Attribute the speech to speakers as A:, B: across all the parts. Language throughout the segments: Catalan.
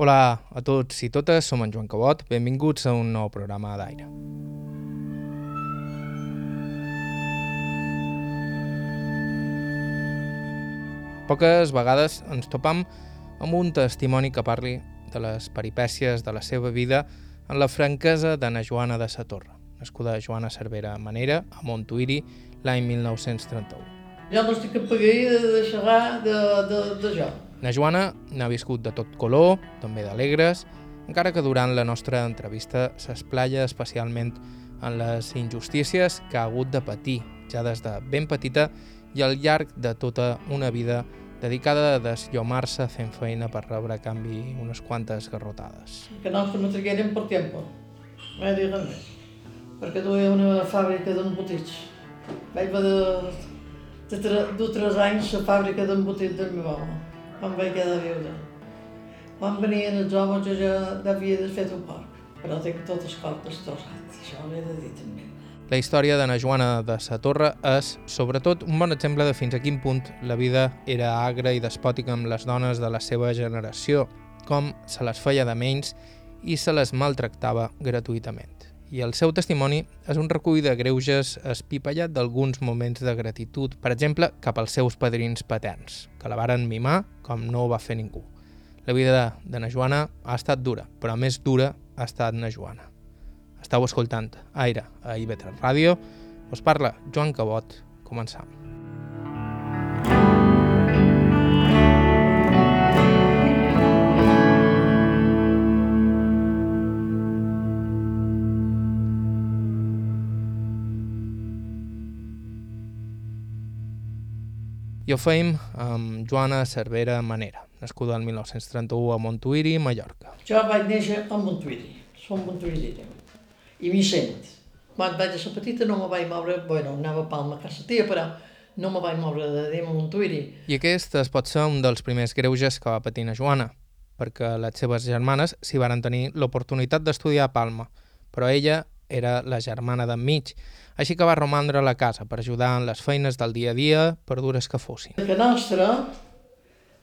A: Hola a tots i totes, som en Joan Cabot, benvinguts a un nou programa d'aire. Poques vegades ens topam amb un testimoni que parli de les peripècies de la seva vida en la franquesa d'Anna Joana de Satorra, nascuda Joana Cervera Manera, a Montuïri, l'any 1931.
B: Jo no estic apagadida de xerrar de, de, de jo.
A: Na Joana n'ha viscut de tot color, també d'alegres, encara que durant la nostra entrevista s'esplaya especialment en les injustícies que ha hagut de patir ja des de ben petita i al llarg de tota una vida dedicada a desllomar-se fent feina per rebre a canvi unes quantes garrotades.
B: Que no me tragueren per tiempo. Dit res més. Perquè duia una fàbrica d'embotits. Vaig de, de, de, de tres anys la fàbrica d'embotits del meu home quan vaig quedar viuda. Quan venien els homes jo ja havia de fer un porc, però tinc tot el cor destrossat, això l'he de dir també.
A: La història d'Anna Joana de Satorra és, sobretot, un bon exemple de fins a quin punt la vida era agra i despòtica amb les dones de la seva generació, com se les feia de menys i se les maltractava gratuïtament i el seu testimoni és un recull de greuges espipallat d'alguns moments de gratitud, per exemple, cap als seus padrins paterns, que la varen mimar com no ho va fer ningú. La vida de na Joana ha estat dura, però més dura ha estat na Joana. Estau escoltant Aire a IB3 Ràdio. Us parla Joan Cabot. Començam. I ho feim amb Joana Cervera Manera, nascuda el 1931 a Montuïri, Mallorca.
B: Jo vaig néixer a Montuïri, som Montuïri, i m'hi sent. Quan vaig ser petita no me vaig moure, bueno, anava a Palma a casa tia, però no me vaig moure de dir a Montuïri.
A: I aquest es pot ser un dels primers greuges que va patir na Joana, perquè les seves germanes s'hi varen tenir l'oportunitat d'estudiar a Palma, però ella era la germana d'enmig, així que va romandre a la casa per ajudar en les feines del dia a dia, per dures que fossin.
B: A casa nostra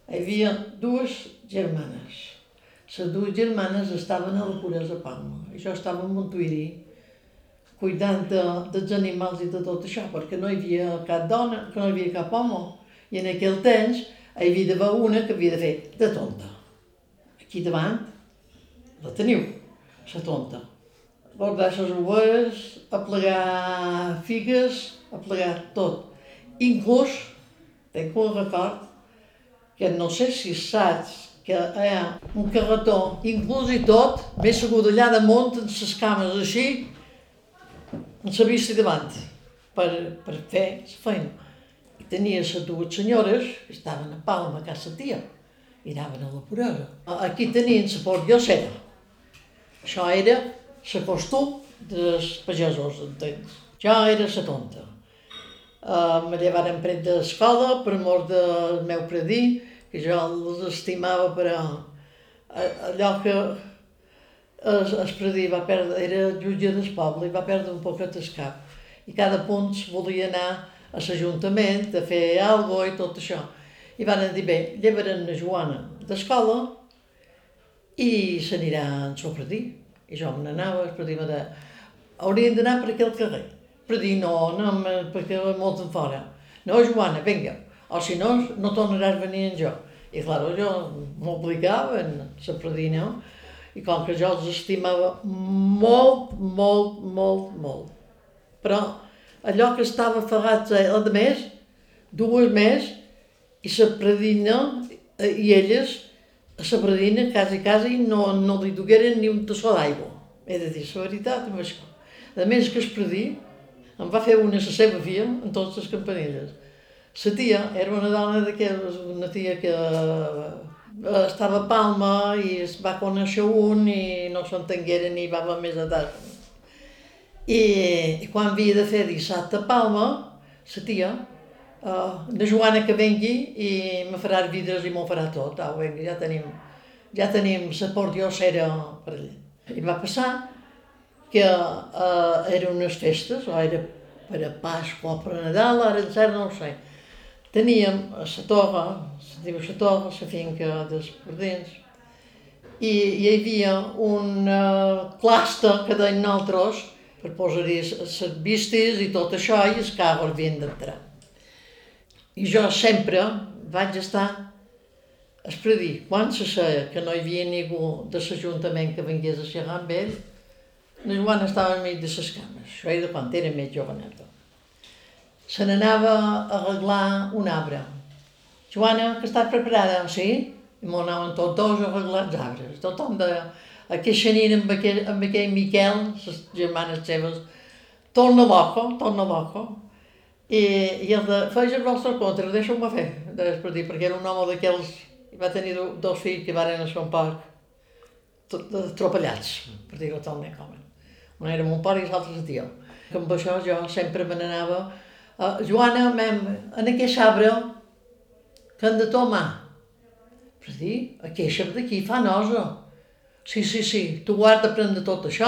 B: hi havia dues germanes. Les dues germanes estaven a la Puresa Palma. I jo estava a Montuïri cuidant de, dels animals i de tot això, perquè no hi havia cap dona, que no hi havia cap home. I en aquell temps hi havia d'haver una que havia de fer de tonta. Aquí davant la teniu, la tonta guardar les a plegar figues, a plegar tot. Inclús, tenc un record, que no sé si saps que hi ha un carretó, inclús i tot, m'he segut allà damunt, amb les cames així, amb la vista davant, per, per fer la feina. I tenia les dues senyores que estaven a Palma, a casa tia, i anaven a la puresa. Aquí tenien la pordiocera. Això era la costum dels pagesos, entens? Jo era la tonta. Uh, me llevaren pret d'escola per mort del meu predí, que jo els estimava, però allò que es, es predí va perdre, era jutge del poble i va perdre un poquet el cap. I cada punt volia anar a l'Ajuntament a fer alguna i tot això. I van dir, bé, llevaran la Joana d'escola i s'anirà el predí. I jo me n'anava, per dir de... Haurien d'anar per aquell carrer. Per dir, no, no, perquè molt en fora. No, Joana, vinga. O si no, no tornaràs a venir amb jo. I clar, jo m'obligava a la no? i com que jo els estimava molt, molt, molt, molt. Però allò que estava aferrat a més, dues més, i la predina i elles a la predina, quasi, quasi, no, no li dugueren ni un tassó d'aigua. He de dir la veritat amb això. A més que es predí, em va fer una la seva filla en totes les campanelles. La tia era una dona d'aquelles, una tia que eh, estava a Palma i es va conèixer un i no s'entengueren ni va més a tard. I, I quan havia de fer dissabte a Palma, la tia, uh, de Joana que vengui i me farà vidres i m'ho farà tot. Au, vinga, ja tenim, ja tenim la portiocera per allà. I va passar que uh, eren unes festes, o era per a Pasqua o per a Nadal, ara en cert no ho sé. Teníem a la torre, se diu la torre, la finca dels Pordents, i hi havia un cluster que deien nosaltres per posar-hi les vistes i tot això i els carros havien d'entrar. I jo sempre vaig estar a dir, quan se sabia que no hi havia ningú de l'Ajuntament que vingués a xerrar amb ell, la Joana estava enmig de les cames, això era quan era més joveneta. Se n'anava a arreglar un arbre. Joana, que estàs preparada? Sí? I m'ho anaven tots dos a arreglar els arbres. Tothom de aquesta nit amb aquell, amb aquell Miquel, les germanes seves, torna loco, torna loco. I, i el de, feia el vostre contra, deixa-me fer, per dir, perquè era un home d'aquells, va tenir dos fills que van a son parc, atropellats, per dir-ho talment com. Un era mon pare i l'altre el tio. Amb això jo sempre me n'anava, uh, Joana, mem, en aquest arbre, que han de tomar. Per dir, aquest d'aquí fa nosa Sí, sí, sí, tu guarda prendre tot això,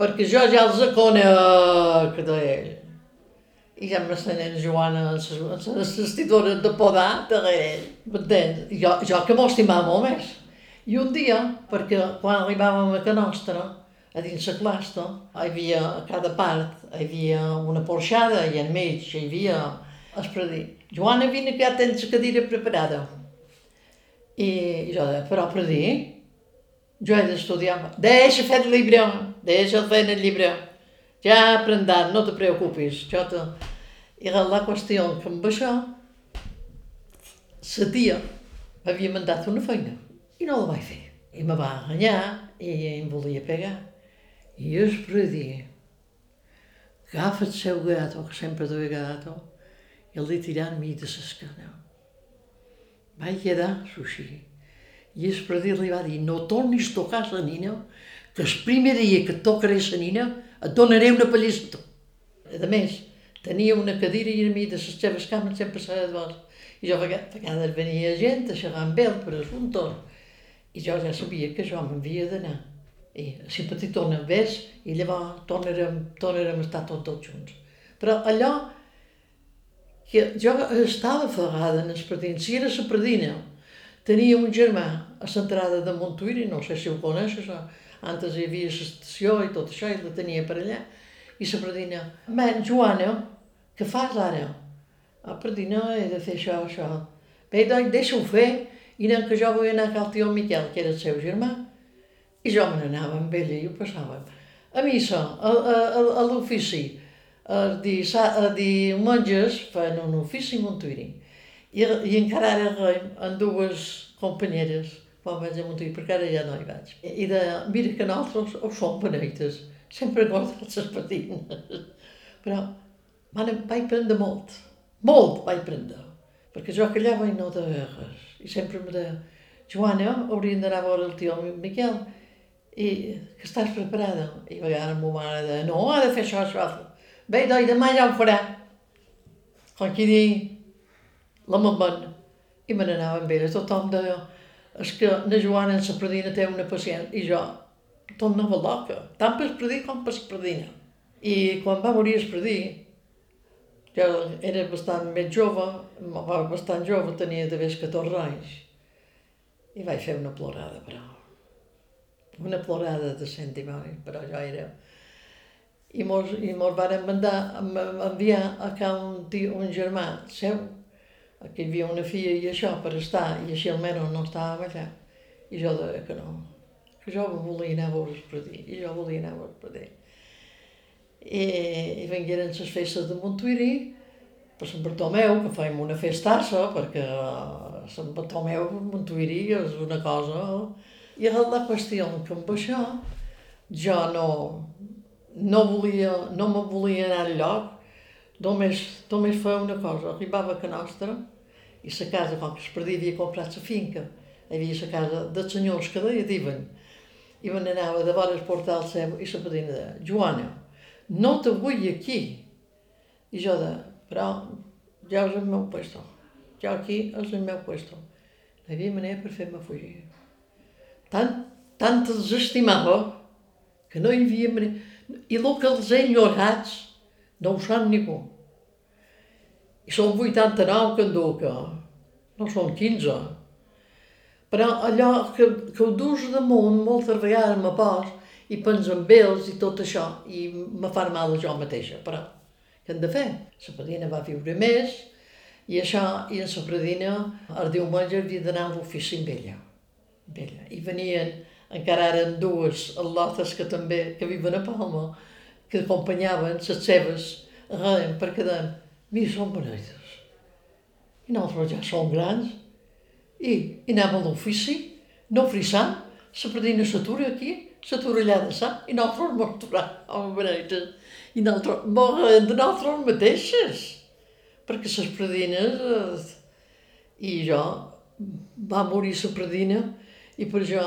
B: perquè jo ja els conec d'ell. I ja m'estenen Joana amb les vestidores de podar darrere ell, m'entens? Jo, jo que m'ho estimava molt més. I un dia, perquè quan arribàvem a Can Nostra, a dins la classe, hi havia a cada part, hi havia una porxada i enmig hi havia es dir, Joana, vine que ja tens la cadira preparada. I jo deia, però per dir, jo he d'estudiar. Deixa fer el llibre, deixa fer el llibre. Ja aprendran, no te preocupis. Jo te... I la qüestió que amb això, la tia m'havia mandat una feina i no la vaig fer. I me va enganyar i em volia pegar. I jo per dir, agafa el seu gato, que sempre duia gato, i el li tirant mi de l'escana. Vaig quedar sushi i és per dir-li va dir, no tornis a tocar la nina, que el primer dia que tocaré la nina et donaré una pallissa. A més, tenia una cadira i a mi de les seves cames sempre s'ha de vos. I jo a vegades venia gent a xerrar amb ell per assumptes. I jo ja sabia que jo m'havia d'anar. I si petitona ves, i llavors tornarem, tornarem a estar tots, tots junts. Però allò que jo estava afegada en els predins, si era la predina, Tenia un germà a l'entrada de Montuïri, no sé si ho coneixes, antes hi havia l'estació i tot això, i la tenia per allà, i la predina, men, Joana, què fas ara? Ah, predina, he de fer això, això. Bé, doncs, deixa-ho fer, i anem que jo vull anar a cal tio Miquel, que era el seu germà, i jo me n'anava amb ella i ho passava. A missa, a, a, a, a l'ofici, a dir, a dir monges fan un ofici a Montuïri i, i encara ara amb dues companyeres quan vaig a Montgrí, perquè ara ja no hi vaig. I de, mira que nosaltres ho som beneites, sempre guardats les patines. Però van, vaig prendre molt, molt vaig prendre, perquè jo callava i no de res. I sempre me deia, Joana, hauríem d'anar a veure el tio Miquel, i que estàs preparada? I a vegades ma mare deia, no, ha de fer això, això, Bé, doncs demà ja ho farà. Com qui digui, la mamana, i me n'anava amb ella. Tothom deia, és que la Joana en la predina té una pacient, i jo, no loca, tant per predí com per predina. I quan va morir predí, jo era bastant més jove, bastant jove, tenia de més 14 anys, i vaig fer una plorada, però. Una plorada de sentiment, però jo era... I mos, i mos van mandar, enviar a ca un, tio, un germà seu, que hi havia una filla i això per estar, i així almenys no estava allà. I jo deia que no, que jo volia anar a veure el predí, i jo volia anar a veure el predí. I, i vengueren les festes de Montuiri, per Sant Bartomeu, que fèiem una festassa, perquè Sant Bartomeu, Montuiri és una cosa... I la qüestió que amb això jo no, no volia, no me volia anar lloc, només, només feia una cosa, arribava a Nostra, i la casa, com que es perdia, havia comprat la finca, hi havia la casa dels senyors que deia diuen, i me n'anava de vora el seu i la padrina de Joana, no te vull aquí. I jo de, però ja és el meu puesto, ja aquí és el meu puesto. No hi havia manera per fer-me fugir. Tant, tant els estimava que no hi havia manera... I el que els he enyorats no ho sap ningú. I són 89 que en duc, no són 15. Però allò que, que ho dus damunt moltes vegades me pos i penso en ells i tot això i me fa mal jo mateixa, però què hem de fer? La padrina va viure més i això, i en la padrina el diumenge havia d'anar a l'ofici amb ella. amb ella. I venien, encara eren dues al·lotes que també, que viven a Palma, que acompanyaven les seves, perquè deien, mira, són beneïdes. I nosaltres ja som grans, i, i anàvem a l'ofici, no frissant, la predina s'atura aquí, s'atura allà de sa, i nosaltres ens aturàvem a benetes. I nosaltres, morrem de nosaltres mateixes, perquè les predines, eh, i jo, va morir la predina, i per això,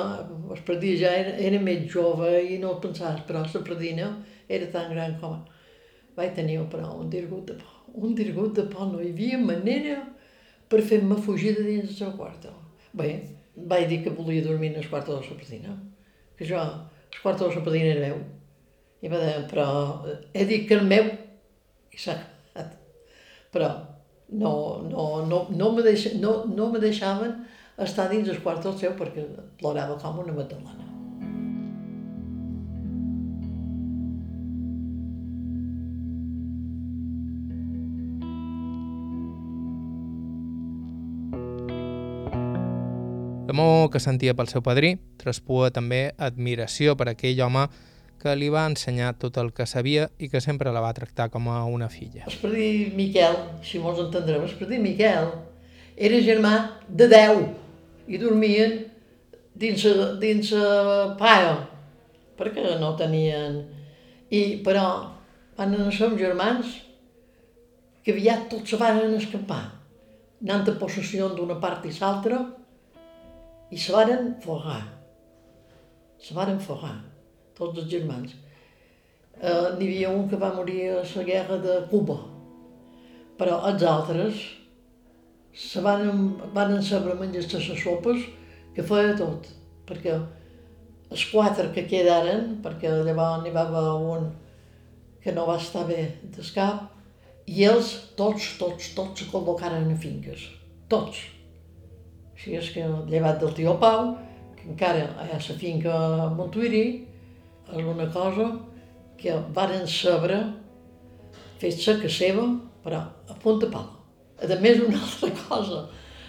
B: el predina ja era, era més jove i no pensaves, però la predina era tan gran com... Vaig tenir, però, un dirgut de por. Un dirgut de por, no hi havia manera per fer-me fugir de dins del seu quarto. Bé, vaig dir que volia dormir en el quarto de la padrina, que jo, el quarto de la padrina era meu. I va dir, però he dit que el meu, i s'ha acabat. Però no, no, no, no, me deixa, no, no me deixaven estar dins el quarto seu perquè plorava com una matalana.
A: L'amor que sentia pel seu padrí traspua també admiració per aquell home que li va ensenyar tot el que sabia i que sempre la va tractar com a una filla.
B: El padrí Miquel, si mos entendrem, el padrí Miquel era germà de deu i dormien dins, dins la paia, perquè no tenien... I, però, quan som germans, que aviat tots se van escapar, anant a possessió d'una part i l'altra, i se varen fogar. Se varen fogar, tots els germans. Uh, N'hi havia un que va morir a la guerra de Cuba, però els altres se van, van saber menjar les sopes que feia tot, perquè els quatre que quedaren, perquè llavors n'hi va haver un que no va estar bé del cap, i ells tots, tots, tots se col·locaren a finques, tots. Així és que llevat del tio Pau, que encara hi ha la finca a Montuiri, és una cosa que varen saber fer-se que seva, però a punt de pala. A més, una altra cosa,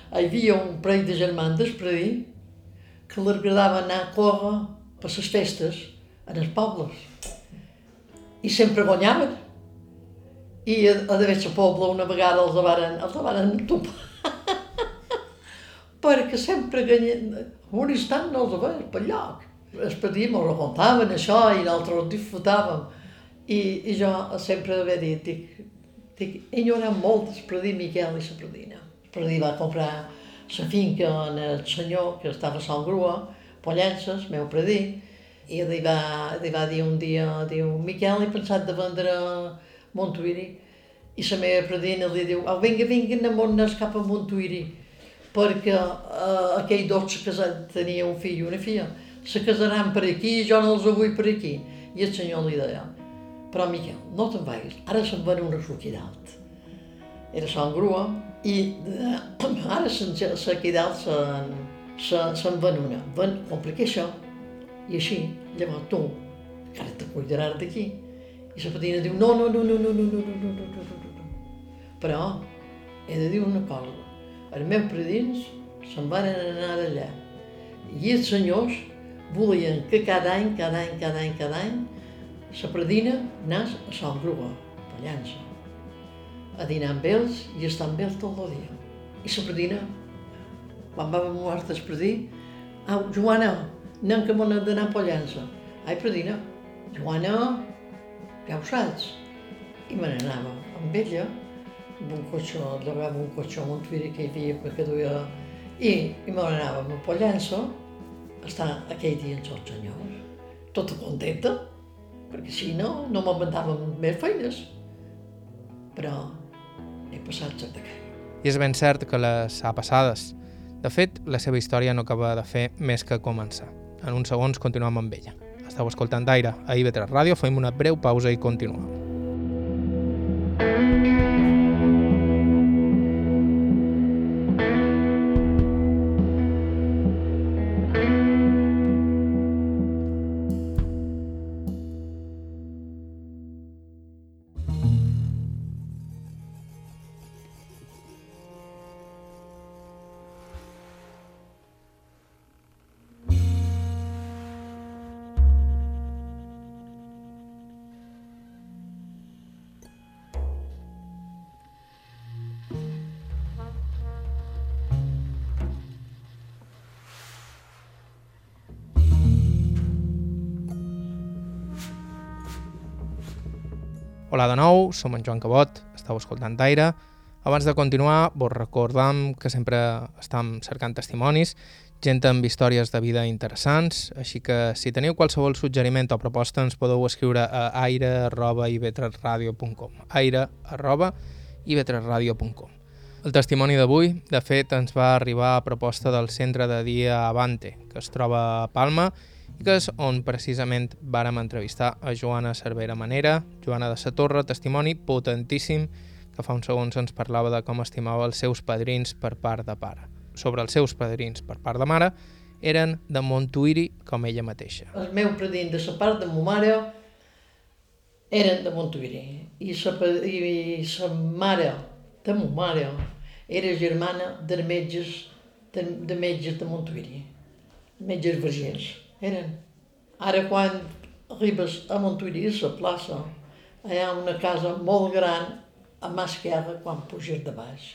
B: hi havia un parell de germans d'Espredí que li agradava anar a córrer per les festes en els pobles. I sempre guanyaven. I a, a d'haver la poble una vegada els varen, els varen topar. Perquè sempre ganyen, un instant no els veia per lloc. Els petits m'ho contaven això i nosaltres ho disfrutàvem. I, I jo sempre havia dit, dic, dic, enyorem molt el predí Miquel i la predina. El predí va comprar la finca en el senyor que estava a Sant Grua, Pollences, meu predí, i li va, li va dir un dia, diu, Miquel, he pensat de vendre Montuiri. I la meva predina li diu, oh, vinga, vinga, anem cap a Montuiri perquè eh, aquell dos se casat, tenia un fill i una filla, se casaran per aquí, jo no els vull per aquí. I el senyor li deia, però Miquel, no te'n vagis, ara se'n van una d'alt. Era Sant Grua, i eh, ara s'aquí dalt se'n se, se'n van una. Van complicar això, i així, llavors tu, encara te cuidaràs d'aquí. I la patina diu, no, no, no, no, no, no, no, no, no, no, no, no, no. Però he de dir una cosa, els meus predins se'n van anar d'allà. I els senyors volien que cada any, cada any, cada any, cada any, la predina anés a Sant Grua, a Pallança, a dinar amb ells i estar amb ells tot el dia. I la predina, quan va mort el predí, au, Joana, anem que m'ho d'anar a Pollença. Ai, predina, Joana, ja ho saps. I me n'anava amb ella, un cotxe a Montuiri que hi havia, que duia... I, i me n'anàvem a Pollença, a estar aquell dia amb els senyors, tota contenta, perquè si no, no m'inventàvem més feines. Però he passat aquell.
A: I és ben cert que les ha passades. De fet, la seva història no acaba de fer més que començar. En uns segons continuem amb ella. Estau escoltant d'aire a IB3 Ràdio, fem una breu pausa i continuem. Hola de nou, som en Joan Cabot, estàu escoltant d'aire. Abans de continuar, vos recordam que sempre estem cercant testimonis, gent amb històries de vida interessants, així que si teniu qualsevol suggeriment o proposta ens podeu escriure a aire.ivetresradio.com aire.ivetresradio.com El testimoni d'avui, de fet, ens va arribar a proposta del centre de dia Avante, que es troba a Palma, i que és on precisament vàrem entrevistar a Joana Cervera Manera, Joana de Satorra, testimoni potentíssim, que fa uns segons ens parlava de com estimava els seus padrins per part de pare. Sobre els seus padrins per part de mare, eren de Montuiri, com ella mateixa.
B: El meu padrins de la part de ma mare eren de Montuiri i sa, i sa mare de ma mare era germana de metges de, de metges de Montuiri, metges vergers eren. Ara quan arribes a Montuïri, a la plaça, hi ha una casa molt gran a mà esquerra quan puges de baix.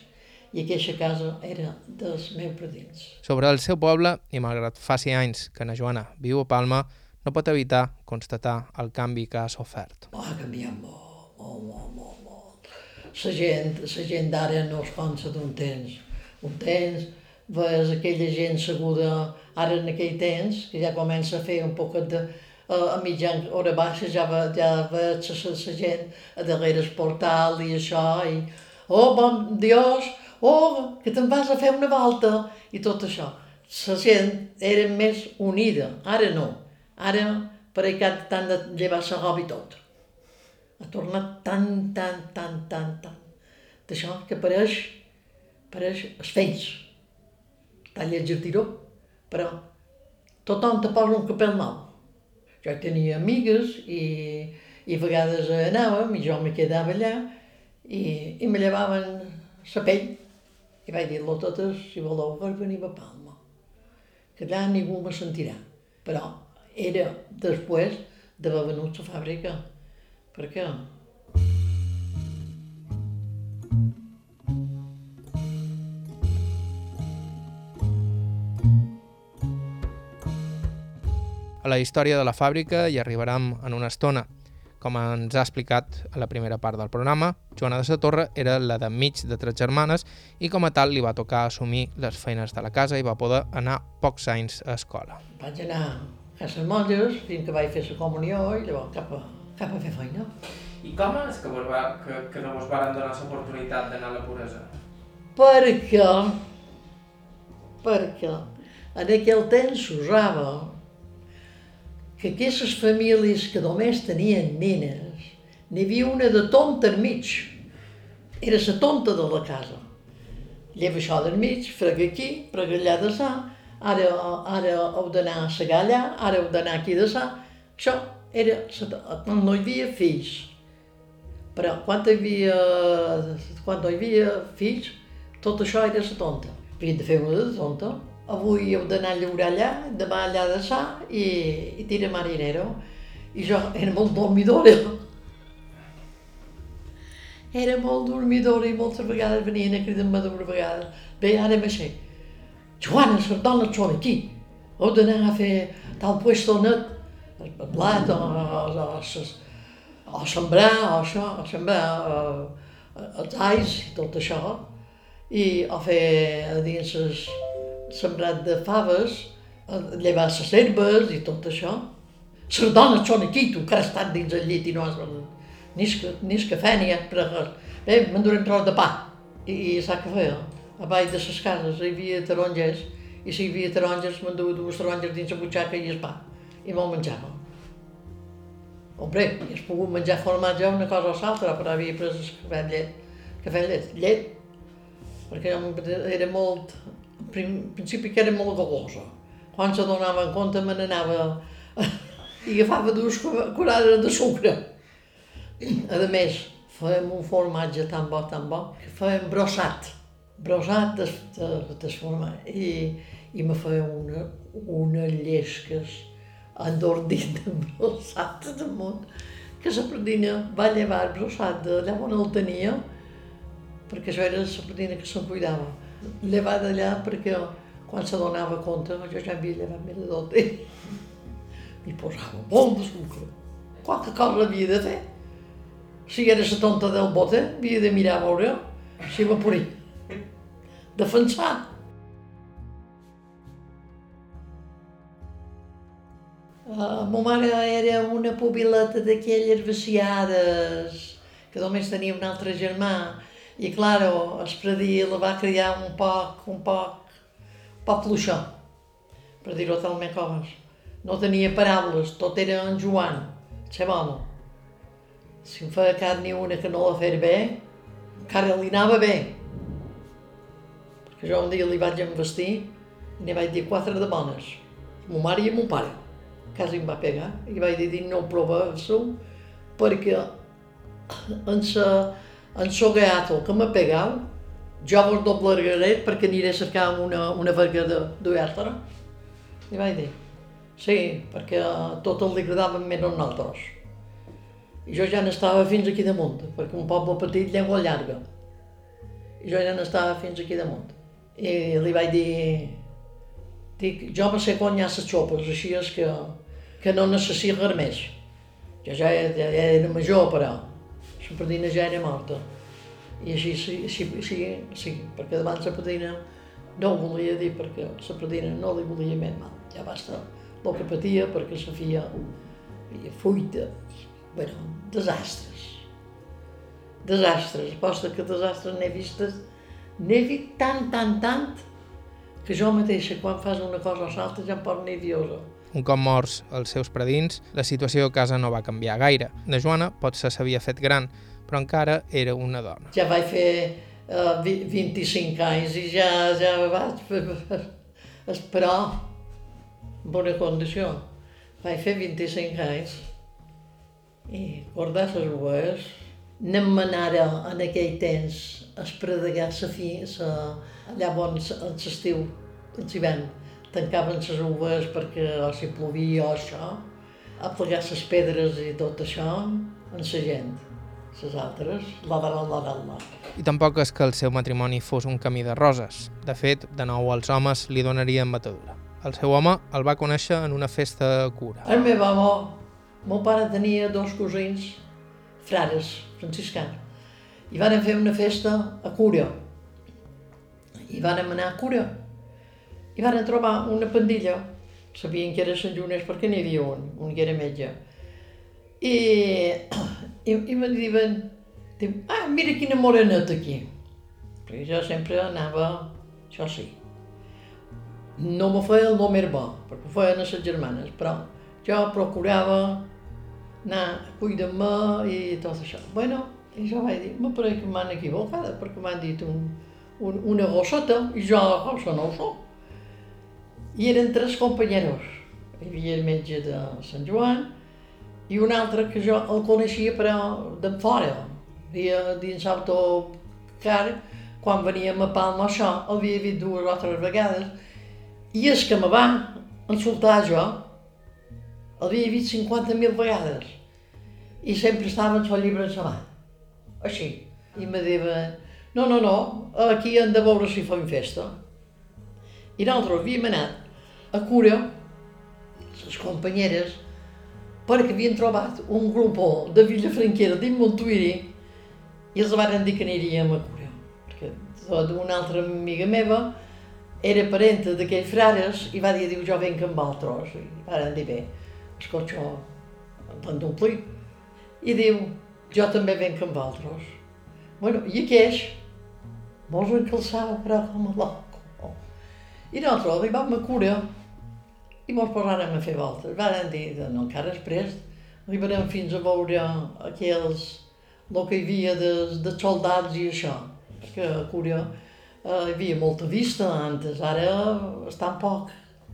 B: I aquesta casa era dels meus predins.
A: Sobre el seu poble, i malgrat faci anys que na Joana viu a Palma, no pot evitar constatar el canvi que ha sofert.
B: Ha canviat molt, molt, molt, molt, molt. La gent, la gent d'ara no es pensa d'un temps. Un temps ves aquella gent seguda ara en aquell temps, que ja comença a fer un poc de, a mitjan hora baixa ja, ve, ja veig la, la gent a darrere el portal i això, i oh, bon Dios, oh, que te'n vas a fer una volta, i tot això. La gent era més unida, ara no. Ara per que t'han de llevar la roba i tot. Ha tornat tan, tan, tan, tan, tan. D'això que pareix, pareix els fills tiró, però tothom te posa un capell nou. Jo tenia amigues i, i a vegades anàvem i jo me quedava allà i, i me llevaven la pell i vaig dir-lo totes, si voleu, per venir a Palma, que allà ningú me sentirà. Però era després d'haver venut la fàbrica, perquè
A: A la història de la fàbrica hi arribarem en una estona. Com ens ha explicat a la primera part del programa, Joana de Satorra era la de mig de tres germanes i com a tal li va tocar assumir les feines de la casa i va poder anar pocs anys a escola.
B: Vaig anar a les monges fins que vaig fer la comunió i llavors cap a, cap a fer feina.
A: I com és que, vos va, que, que no vos varen donar l'oportunitat d'anar a la puresa?
B: Perquè, perquè en aquell temps s'usava que aquestes famílies que només tenien nenes, n'hi havia una de tonta al mig. Era la tonta de la casa. Lleva això del mig, frega aquí, frega allà de sa, ara, ara heu d'anar a segar allà, ara heu d'anar aquí de sa. Això era, quan no hi havia fills. Però quan hi havia, quan no hi havia fills, tot això era la tonta. Havien de fer una de tonta, avui heu d'anar a llaurar allà, demà allà de sa i, i tira marinero. I jo era molt dormidora. Era molt dormidora i moltes vegades venien a cridar-me d'una vegada. Bé, ara m'aixé. Joana, les dones són aquí. Heu d'anar a fer tal puesto net, el blat o, o, o, o sembrar, o això, o sembrar o, els ais i tot això. I a fer a dins les, sembrat de faves, llevar les herbes i tot això. Les dones són aquí, tu, que has estat dins el llit i no has... Ni es cafè ni has pres res. Bé, m'endurem tros de pa. I, i sap què feia? A baix de les cases hi havia taronges i si hi havia taronges m'enduia dues taronges dins la butxaca i el pa. I me'l menjava. Hombre, has pogut menjar formatge una cosa o l'altra, però havia pres el cafè llet. Cafè llet, llet. Perquè era molt en principi que era molt galosa. Quan se donava en compte me n'anava i agafava dues curades de sucre. A més, fèiem un formatge tan bo, tan bo, que fèiem brossat. Brossat de, de, de formatge. I, i me feia una, una llesques endordit de brossat damunt, que la predina va llevar brossat d'allà on el tenia, perquè això era la predina que se'n cuidava llevar d'allà perquè quan se donava compte jo ja havia llevat més de tot i m'hi posava molt de sucre. Qualque cosa havia de fer. si era la tonta del bote, havia de mirar a veure si va poder defensar. Uh, ma mare era una pobileta d'aquelles vaciades, que només tenia un altre germà, i, claro, predí la va criar un poc, un poc, un poc fluixó, per dir-ho talment coses. No tenia paraules, tot era en Joan, home. Si em feia cap ni una que no la feia bé, encara li anava bé. Perquè jo un dia li vaig envestir i li vaig dir quatre de bones, ma mare i mon pare. Quasi em va pegar i vaig dir no proveu perquè en sa, en so gato que m'ha pegat, jo vos doblegaré perquè aniré a cercar una, una verga d'oberta. I vaig dir, sí, perquè tot el li agradaven més a nosaltres. I jo ja n'estava fins aquí damunt, perquè un poble petit, llengua llarga. I jo ja n'estava fins aquí damunt. I li vaig dir, dic, jo me sé quan hi ha les xopes, així és que, que no necessito res més. Jo ja, ja, ja era major, però la ja era morta. I així sí, sí, sí, sí perquè davant la pardina no ho volia dir perquè la pardina no li volia més mal. Ja basta el que patia perquè la fia feia fuita, bueno, desastres. Desastres, posta que desastres n'he vistes, n'he vist tant, tant, tant, que jo mateixa quan fas una cosa o l'altra ja em poso nerviosa.
A: Un cop morts els seus predins, la situació a casa no va canviar gaire. La Joana potser s'havia fet gran, però encara era una dona.
B: Ja vaig fer uh, 25 anys i ja, ja vaig esperar bona condició. Vaig fer 25 anys i guardar les rues. Anem manara en aquell temps a espredegar la fi, sa, allà on l'estiu, en l'hivern tancaven les uves perquè o si plovia o això, a plegar les pedres i tot això en la gent. Les altres, la de la, la, la.
A: I tampoc és que el seu matrimoni fos un camí de roses. De fet, de nou els homes li donarien matadura. El seu home el va conèixer en una festa de cura.
B: El meu home, meu pare tenia dos cosins, frares, franciscans, i van fer una festa a cura. I van anar a cura i van trobar una pandilla, sabien que era Sant Llunes perquè n'hi havia un, un que era metge. I, i, i me diuen, diu, ah, mira quina moreneta aquí. Perquè jo sempre anava, això sí. No me feia el nom bo, perquè ho feien les germanes, però jo procurava anar cuidant-me i tot això. Bueno, i jo vaig dir, me pareix que m'han equivocada, perquè m'han dit un, un, una gosseta, i jo gossa no ho soc. I eren tres companyeros. Hi havia el metge de Sant Joan i un altre que jo el coneixia però de fora. Havia dins l'autocar, quan veníem a Palma això, el havia vist dues o tres vegades, i és que me va insultar jo, el havia vist 50.000 vegades, i sempre estava amb el llibre en la mà, així. I me deia, no, no, no, aquí hem de veure si fem festa. I nosaltres havíem anat a cura, les companyeres, perquè havien trobat un grup de Villafranquera dins Montuiri i els van dir que aniríem a cura. Perquè una altra amiga meva era parenta d'aquells frares i va dir, diu, jo venc amb altres. I van dir, bé, escolta, l'han d'omplir. I diu, jo també venc amb altres. Bueno, i aqueix, vols encalçar, però com a loco. I nosaltres arribàvem a cura i mos posàrem a fer voltes. Varen dir, no, encara després arribarem fins a veure aquells, el que hi havia de, de soldats i això, perquè a Cúria eh, hi havia molta vista antes, ara està poc.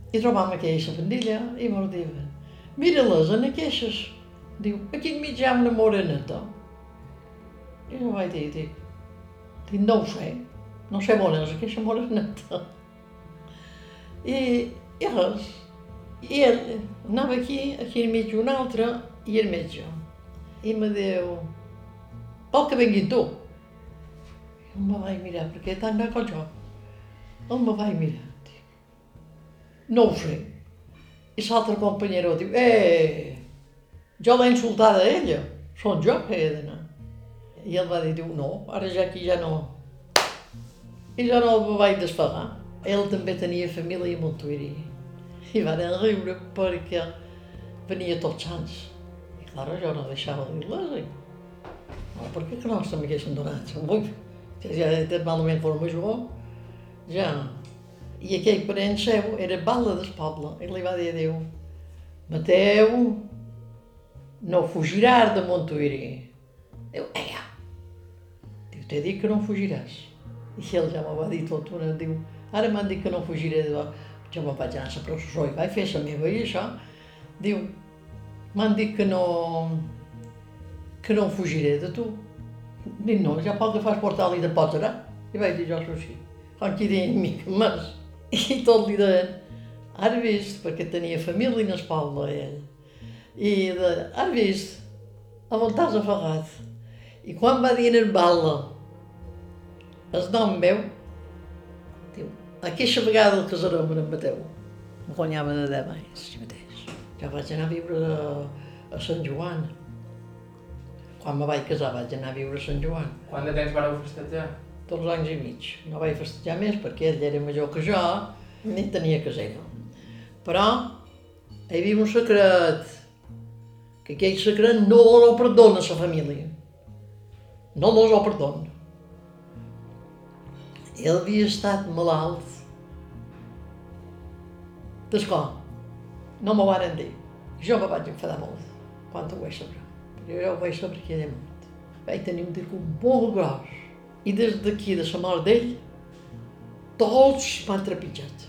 B: I trobam aquella pandilla i mos diuen, mira-les, en aquestes. Diu, aquí enmig hi ha una moreneta. I jo vaig dir, dic, dic, no ho sé, no sé on és aquesta moreneta. I, i res, i ell anava aquí, aquí al mig un altre, i el metge. I me diu, vol que vengui tu? I em vaig mirar, perquè tant bé com jo. Me vaig mirar? Dic, no ho sé. I l'altre companyero diu, eh, jo l'he insultada a ella, són jo que he d'anar. I ell va dir, diu, no, ara ja aquí ja no. I jo no el vaig desfagar. Ell també tenia família a Montuïri. I van riure perquè venia tots sants. I clar, jo no deixava dir-les. No, per què que no se m'haguessin donat? Ui, ja he dit malament forma jo. Ja. I aquell parent seu era bala del poble. I li va dir a Déu, Mateu, no fugiràs de Montuïri. Diu, eh, Diu, t'he dit que no fugiràs. I ell ja m'ho va dir tot una, diu, ara m'han dit que no fugiré de... Jo me'n vaig anar a la processó i vaig fer la meva i això. Diu, m'han dit que no... que no fugiré de tu. Dic, no, ja pel que fas portar-li de pots ara. I vaig dir jo això sí. Qui deia mica més. I tot li deien, has vist, perquè tenia família en el poble, ell. I de, has vist, a on t'has afagat. I quan va dir en el balla, el nom meu, aquesta vegada el casarem en Mateu. Em guanyava de 10 anys, si mateix. Jo vaig anar a viure a, a Sant Joan. Quan me vaig casar vaig anar a viure a Sant Joan.
A: Quant de temps vareu festejar?
B: Dos anys i mig. No vaig festejar més perquè ell era major que jo, ni tenia casera. Però hi havia un secret, que aquell secret no el perdona la família. No els ho perdona. Ell havia estat malalt d'escó. No m'ho van dir. Jo me vaig enfadar molt quan ho vaig saber. Perquè jo ho vaig saber que era mort. Vaig tenir un discurs molt gros. I des d'aquí, de la mort d'ell, tots m'han trepitjat.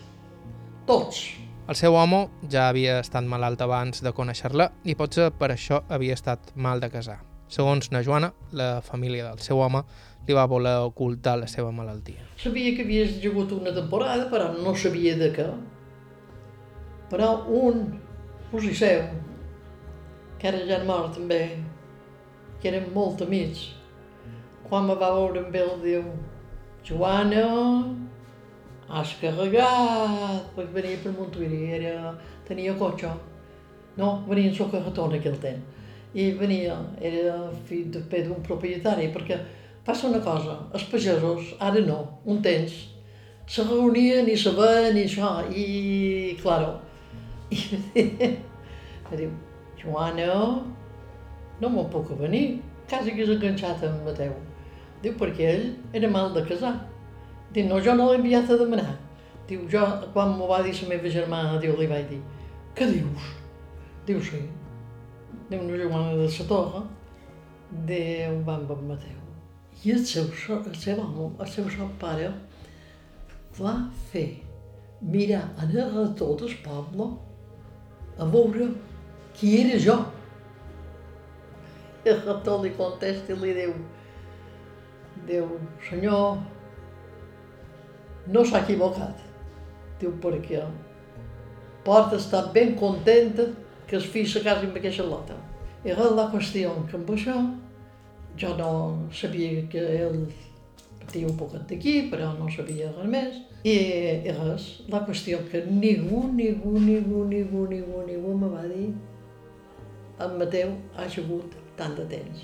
B: Tots.
A: El seu home ja havia estat malalt abans de conèixer-la i potser per això havia estat mal de casar. Segons na Joana, la família del seu home li va voler ocultar la seva malaltia.
B: Sabia que havia hagut una temporada, però no sabia de què. Però un cosí seu, que era ja mort també, que eren molt amics, quan me va veure amb ell, diu, Joana, has carregat, perquè venia per Montuïri, era, tenia cotxe. No, venia en carretó en aquell temps. I venia, era fill de d'un propietari, perquè passa una cosa, els pagesos, ara no, un temps, se reunien i se ven i això, i, claro, i me diu, Joana, no me'n puc venir, quasi que és enganxat amb Mateu. Diu, perquè ell era mal de casar. Diu, no, jo no l'he enviat a demanar. Diu, jo, quan m'ho va dir la meva germana, diu, li vaig dir, què dius? Diu, sí. Diu, una germana de la torre, diu, va amb Mateu. I el seu, el seu home, el seu son pare, va fer mirar en el retor del poble a veure qui era jo. I el retor li contesta i li diu, diu, senyor, no s'ha equivocat. Diu, perquè pot estar ben contenta que el fill se casi amb aquesta lota. Era la qüestió que amb això jo no sabia que ell patia un poquet d'aquí, però no sabia res més. I, i res, la qüestió que ningú, ningú, ningú, ningú, ningú, ningú me va dir en Mateu ha jugut tant de temps.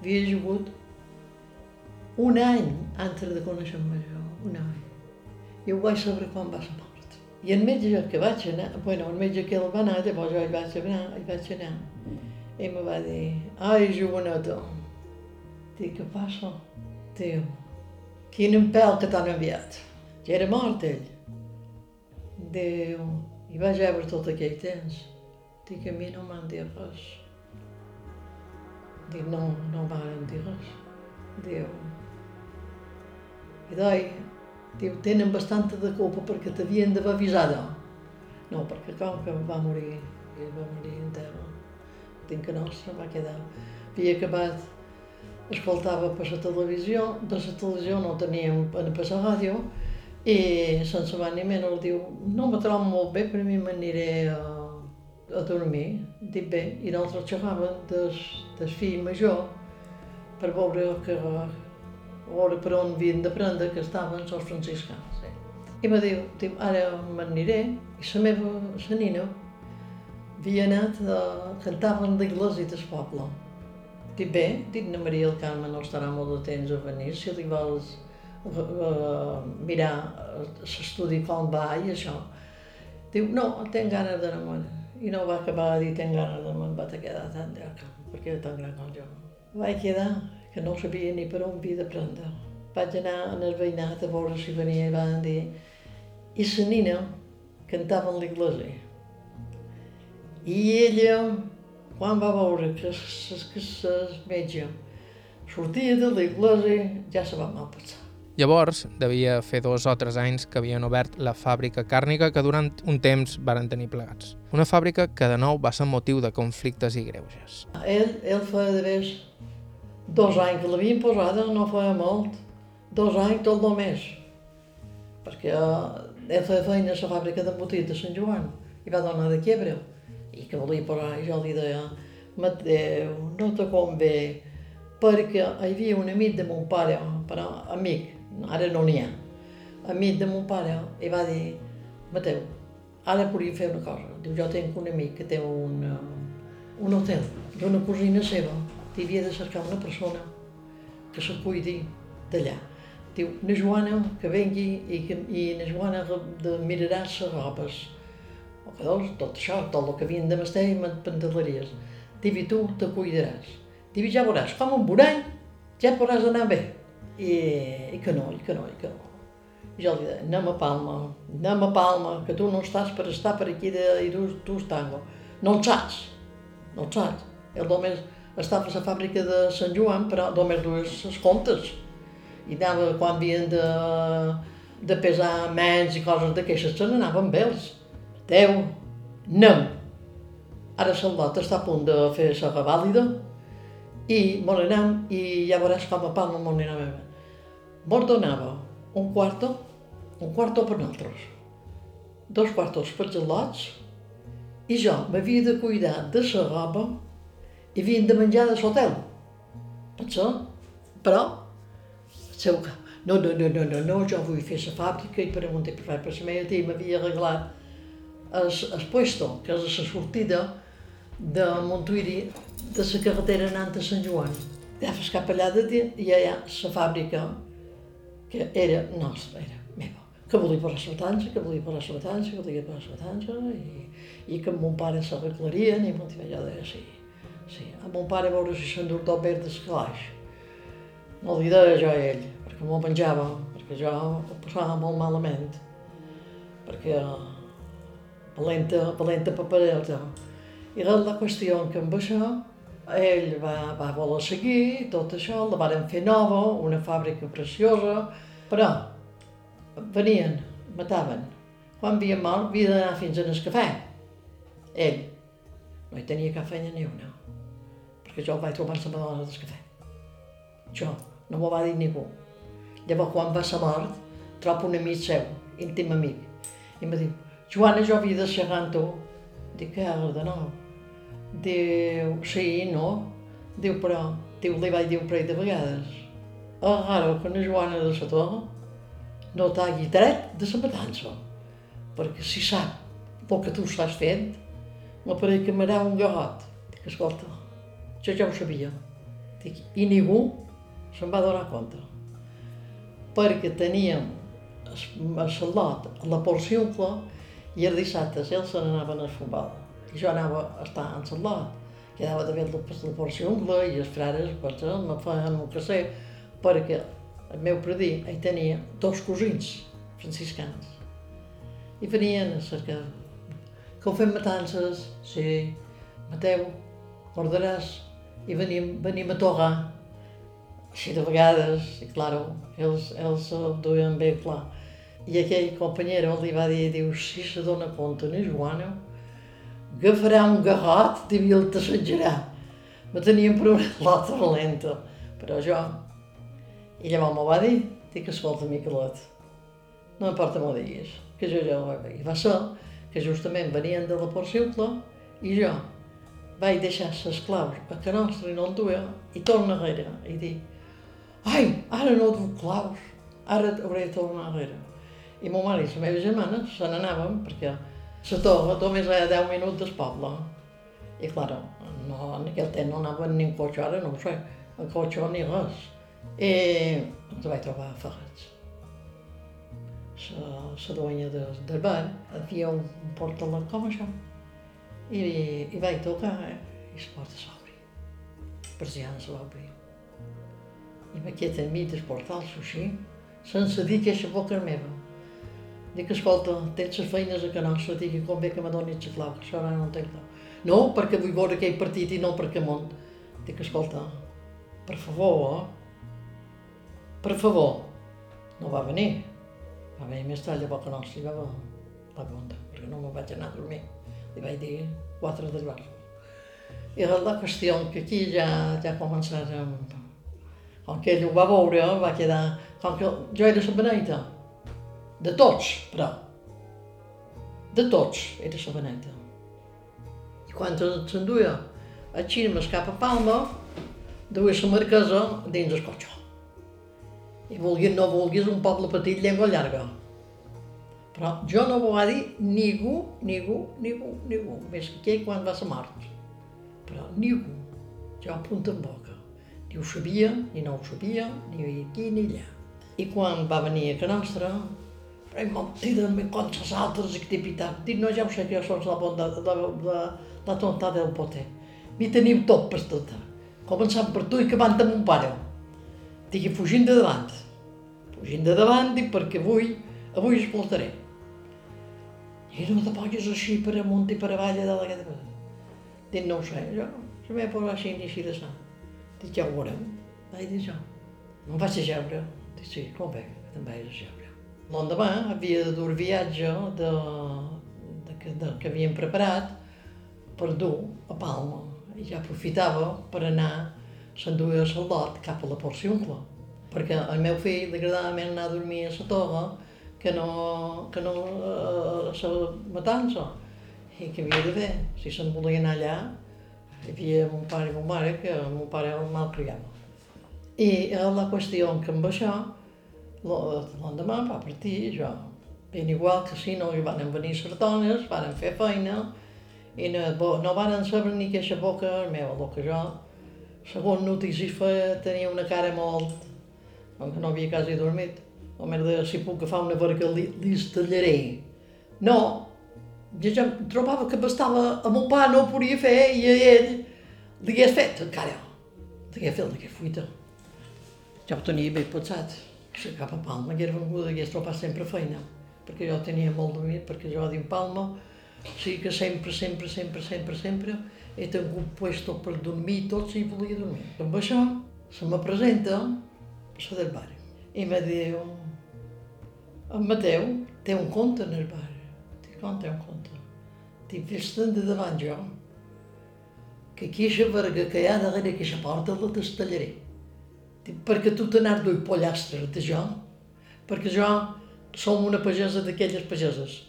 B: Havia jugut un any antes de conèixer-me jo, un any. I ho vaig saber quan va ser mort. I el metge que vaig anar, bueno, el metge que el va anar, llavors jo hi vaig anar, hi vaig anar. I me va dir, ai, joveneta, Diu, quin empel que t'han enviat. Ja era mort ell. Diu, i vaig veure tot aquell temps. Dic, a mi no m'han dit res. Dic, no, no m'han dit res. Diu, i doi, diu, tenen bastanta de culpa perquè t'havien d'haver avisat. No, perquè com que va morir, i va morir en terra, tinc que no, se va quedar. Havia acabat, escoltava per la televisió, de la televisió no teníem per la ràdio, i sense va ni menys diu, no me trobo molt bé, per mi m'aniré a, a dormir. Dic bé, i nosaltres xerràvem del, del fill major per veure que veure per on havien de prendre, que estaven els franciscans. Eh? I me diu, diu ara m'aniré, i la meva, la nina, havia anat, a, cantaven l'església del poble. Dic bé, dic na Maria del Carme no estarà molt de temps a venir, si li vols uh, mirar l'estudi com va i això. Diu, no, tinc ganes d'anar I no va acabar de dir, tinc ganes d'anar va quedar tan llarg, perquè era tan gran com jo. Vaig quedar, que no sabia ni per on havia de prendre. Vaig anar en el veïnat a veure si venia i van dir i la nina cantava en l'església. I ella, quan va veure que el metge sortia de l'església, ja se va mal pensar.
A: Llavors, devia fer dos o tres anys que havien obert la fàbrica càrnica que durant un temps varen tenir plegats. Una fàbrica que de nou va ser motiu de conflictes i greuges.
B: Ell, ell feia de vez dos anys que l'havien posada, no feia molt, dos anys tot el mes, perquè ell feia feina a la fàbrica d'embotit de Sant Joan i va donar de quebre i que volia i jo li deia Mateu, no te convé, perquè hi havia un amic de mon pare, però amic, ara no n'hi ha. Amic de mon pare i va dir, Mateu, ara podria fer una cosa. Diu, jo tinc un amic que té un, uh, un hotel d'una cosina seva. T'havia de cercar una persona que se cuidi d'allà. Diu, na Joana que vengui i, que, i na Joana de mirarà les robes. Llavors, tot això, tot el que havien de mestre, m'empentelaries. Divi, tu te cuidaràs. Divi, ja veuràs, com un borall, ja podràs anar bé. I, i que no, i que no, i que no. I jo li deia, anem a Palma, anem a Palma, que tu no estàs per estar per aquí de, i tu, tu tango. No el saps, no el saps. El només estava a la fàbrica de Sant Joan, però només dues les comptes. I anava, quan havien de, de pesar menys i coses d'aquestes, se n'anaven bé els 10, no. Ara Charlotte està a punt de fer la revàlida i me i ja veuràs com a palma me nena meva. Mos donava un quarto, un quarto per nosaltres, dos quartos per gelots i jo m'havia de cuidar de la roba i havien de menjar de l'hotel. Això, però, seu cap, no, no, no, no, no, jo vull fer la fàbrica i preguntar per fer per la meva tia m'havia arreglat el, el puesto, que és la sortida de Montuiri, de la carretera anant a Sant Joan. Ja fas cap allà de dir, i allà la fàbrica que era nostra, era meva. Que volia posar la matança, que volia posar la matança, que volia posar la matança, i, i que amb mon pare s'arreglarien, i mon jo deia, sí, sí. Amb mon pare a veure si s'endur tot verd d'escalaix. No li deia jo a ell, perquè m'ho menjava, perquè jo ho passava molt malament, perquè valenta, valenta papereta. I la qüestió que amb això ell va, va voler seguir tot això, la varen fer nova, una fàbrica preciosa, però venien, mataven. Quan havia mort, havia d'anar fins al cafè. Ell no hi tenia cap feina ni una, perquè jo el vaig trobar a la dona del cafè. Jo, no m'ho va dir ningú. Llavors, quan va ser mort, trobo un amic seu, íntim amic, i em va dir, Joana, jo havia de xerrar amb. Dic, què has de nou? Diu, sí, no? Diu, però, diu, li vaig dir un parell de vegades. Agarra que una Joana de la Torre no t'hagi tret de la matança, perquè si sap el que tu estàs fent, m'apareix que m'harà un garrot. Dic, escolta, jo ja ho sabia. Dic, i ningú se'n va donar compte. Perquè teníem a Salot, a la porciuncle, i els dissabtes ells se n'anaven a futbol jo anava a estar en Salot, quedava el de porció ungla i els frares pues, me feien el que sé, perquè el meu predí hi tenia dos cosins franciscans. I venien a cercar que ho fem matances, sí, Mateu, ordaràs, i venim, venim a togar. Així de vegades, i claro, ells, ells ho duien bé clar. I aquell companyero li va dir, diu, si se dona compte, no, Joana, agafarà un garrot i el t'assetjarà. Me tenien per una lota valenta, però jo... I llavors m'ho va dir, dic, escolta, Miquelet, no importa m'ho diguis, que jo ja ho vaig. I va ser que justament venien de la Porciucle i jo vaig deixar les claus a que nostre i no el duia i torna enrere i dic ai, ara no duc claus, ara hauré de tornar enrere. I mon mare i la meva germana se n'anaven perquè la torre només era 10 minuts del poble. I, clar, no, en aquell temps no anaven ni en cotxe, ara no ho sé, en cotxe ni res. I ens vaig trobar ferrats. La, duenya de, del bar havia un portalet com això. I, i vaig tocar eh? i la porta s'obri. Persiana se va obrir. I me quedé enmig del portal, així, sense dir que aquesta boca meva. Dic, escolta, tens les feines a nostra, dic, com bé que me donis la clau, això ara no en clau. No, perquè vull veure aquell partit i no perquè món. Dic, escolta, per favor, eh? per favor, no va venir. Va venir més tard, llavors que nostra, i va, va compte, perquè no me'n vaig anar a dormir. Li vaig dir quatre del bar. I la qüestió que aquí ja, ja començarem, com que ell ho va veure, va quedar, com que jo era la beneita, de tots, però, de tots era la beneita. I quan s'enduia a Xirmes cap a Palma, duia la marquesa dins el cotxe. I vulguis no vulguis, un poble petit, llengua llarga. Però jo no ho va dir ningú, ningú, ningú, ningú, més que aquell quan va ser mort. Però ningú, jo punta en boca. Ni ho sabia, ni no ho sabia, ni aquí ni allà. I quan va venir a Can Nostra, però mentida me contra altres activitats. Dic, no, ja ho sé que jo sols la bonda de, de, de, la tonta del poter. M'hi teniu tot per tot. Començant per tu i acabant amb mon pare. Dic, fugint de davant. Fugint de davant, dic, perquè avui, avui explotaré. I no te posis així per amunt i per avall de la Dic, no ho sé, jo, se m'he posat així ni així de sa. Dic, ja ho veurem. Vaig dir jo. Em vaig ajeure. Dic, sí, com bé, te'n vaig ajeure. L'endemà havia de dur viatge de, de, de, de, que havíem preparat per dur a Palma. I ja aprofitava per anar s'enduia a Saldot cap a la Porciuncle. Perquè al meu fill li agradava més anar a dormir a la toga que no, que no a la matança. I que havia de fer. Si se'n volia anar allà, hi havia mon pare i mon mare, que mon pare el malcriava. I la qüestió que amb això, l'endemà va partir jo. Ben igual que si no hi van venir sartones, van fer feina, i no, no van saber ni que boca meva, el que jo, segons notícies feia, tenia una cara molt... que no havia quasi dormit la merda, si puc agafar una barca li, li tallaré. No, jo ja trobava que bastava amb un pa, no ho podia fer i a ell li hagués fet encara. Li hagués fet aquesta fuita. Ja ho tenia bé pensat. Si cap a Palma hagués vengut, hagués trobat sempre feina. Perquè jo tenia molt dormit, perquè jo dins Palma, o sigui que sempre, sempre, sempre, sempre, sempre he tingut puesto per dormir tot si volia dormir. Amb això se me presenta la del bar i me diu, en Mateu té un conte en el bar. Dic, com té un conte? Dic, vés-te'n de davant jo, que aquesta verga que hi ha darrere aquesta porta la destallaré. Perquè tu t'anar duit pollastres de jo, perquè jo som una pagesa d'aquelles pageses.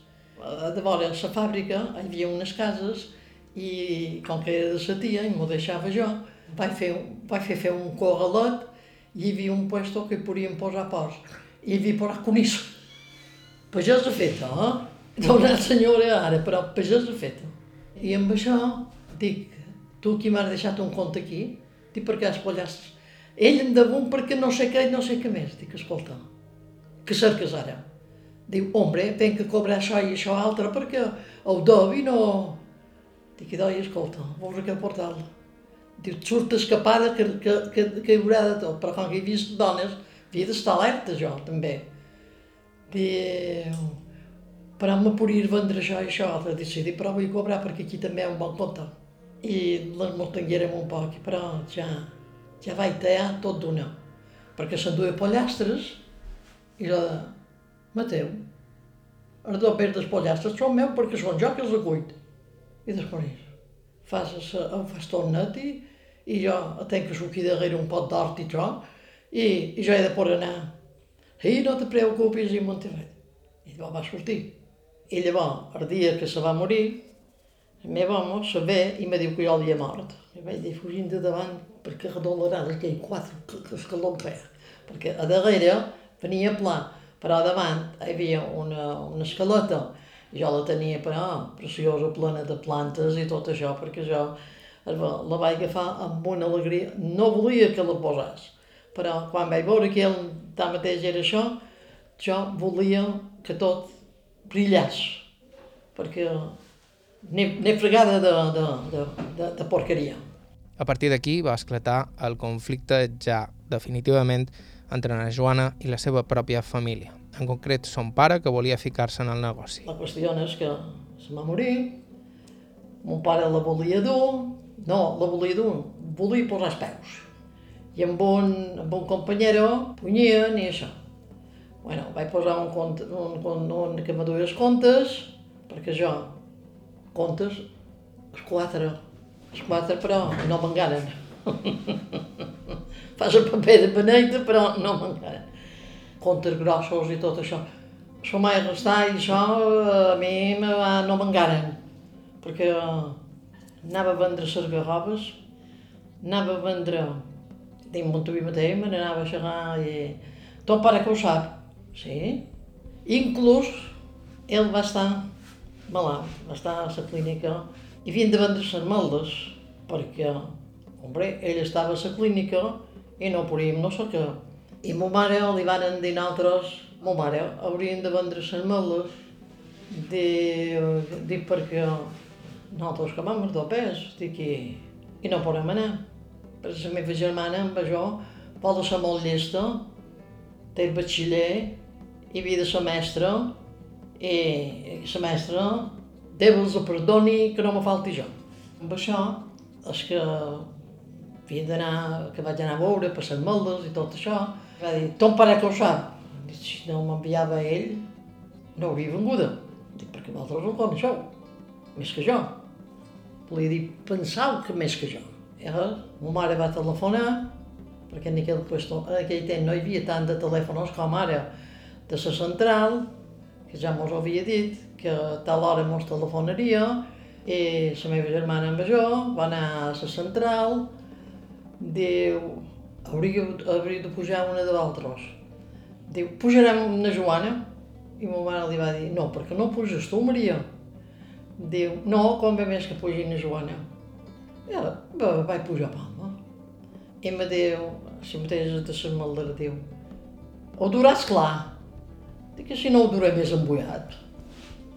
B: De vora, la fàbrica hi havia unes cases i com que era de la tia i m'ho deixava jo, vaig fer, vaig fer, fer un corralet i hi havia un puesto que hi podíem posar pors. I hi havia posat conisso pagesa feta, eh? No una senyora ara, però pagesa feta. I amb això dic, tu qui m'has deixat un compte aquí? Dic, perquè has pollastres. Ell em damunt perquè no sé què i no sé què més. Dic, escolta, que cerques ara? Diu, hombre, tenc que cobrar això i això altre perquè el dobi no... Dic, doi, escolta, veus aquest portal? Diu, surt escapada que, que, que, que hi haurà de tot, però que he vist dones, havia d'estar alerta jo, també. Diu, però me podia vendre això i això, de decidir, però vull cobrar perquè aquí també hi ha un bon compte. I les m'entenguérem un poc, però ja, ja vaig tallar tot d'una. Perquè s'enduia pollastres i jo, Mateu, els dos pers dels pollastres són meus perquè són jo que els recull. I després fas, el fas tot net i, i jo tenc que suquir darrere un pot d'hort i això, i, i jo he de poder anar i no te preocupis, i Montevall. I llavors va sortir. I llavors, el dia que se va morir, el meu home se ve i me diu que jo havia mort. I vaig dir, fugint de davant, perquè redolorada aquell quatre que, que escaló em feia. Perquè a darrere venia pla, però davant hi havia una, una escaleta jo la tenia, però, preciosa, plena de plantes i tot això, perquè jo la vaig agafar amb una alegria. No volia que la posés, però quan vaig veure que ell mateix era això, jo volia que tot brillés, perquè n'he fregada de, de, de, de, de porqueria.
A: A partir d'aquí va esclatar el conflicte ja definitivament entre na Joana i la seva pròpia família, en concret son pare que volia ficar-se en el negoci.
B: La qüestió és que se va morir, mon pare la volia dur, no, la volia dur, volia posar els peus. I amb un, amb un companyero punyien i això. Bueno, vaig posar un, compte, un, un, un que me duia els comptes, perquè jo, comptes, els quatre, els quatre però no m'engaren. Fas el paper de beneita però no m'engaren. Comptes grossos i tot això. Això mai restar i això a mi va, no m'engaren. Perquè anava a vendre les garrobes, anava a vendre dins Montuí mateix, me n'anava a xerrar i... Tot pare que ho sap, sí. Inclús ell va estar malalt, va estar a la clínica i havien de vendre les perquè, hombre, ell estava a la clínica i no podíem no sé què. I ma mare li van dir altres, ma mare, haurien de vendre les maldes, dic perquè nosaltres que vam dos pes, dic, i, i no podem anar. Perquè la meva germana amb això vol ser molt llesta, té el batxiller, i havia de ser i la mestra Déu els perdoni que no me falti jo. Amb això, és que havia d'anar, que vaig anar a veure, per les moldes i tot això, va dir, ton pare que ho sap. Dic, si no m'enviava ell, no hauria venguda. Dic, perquè vosaltres ho coneixeu, més que jo. Volia dir, pensau que més que jo. I ara, ma mare va telefonar, perquè en aquell, en aquell temps no hi havia tant de telèfons com ara de la central, que ja mos havia dit que a tal hora mos telefonaria i la meva germana jo va anar a la central, diu, hauria, hauria de pujar una de l'altres. Diu, pujarem una Joana? I ma mare li va dir, no, perquè no puges tu, Maria. Diu, no, com ve més que pugi una Joana. I ara, va, vaig pujar a Palma. I me diu, si mateix de la maldera, diu, ho duràs clar, Dic que si no ho duré més embullat,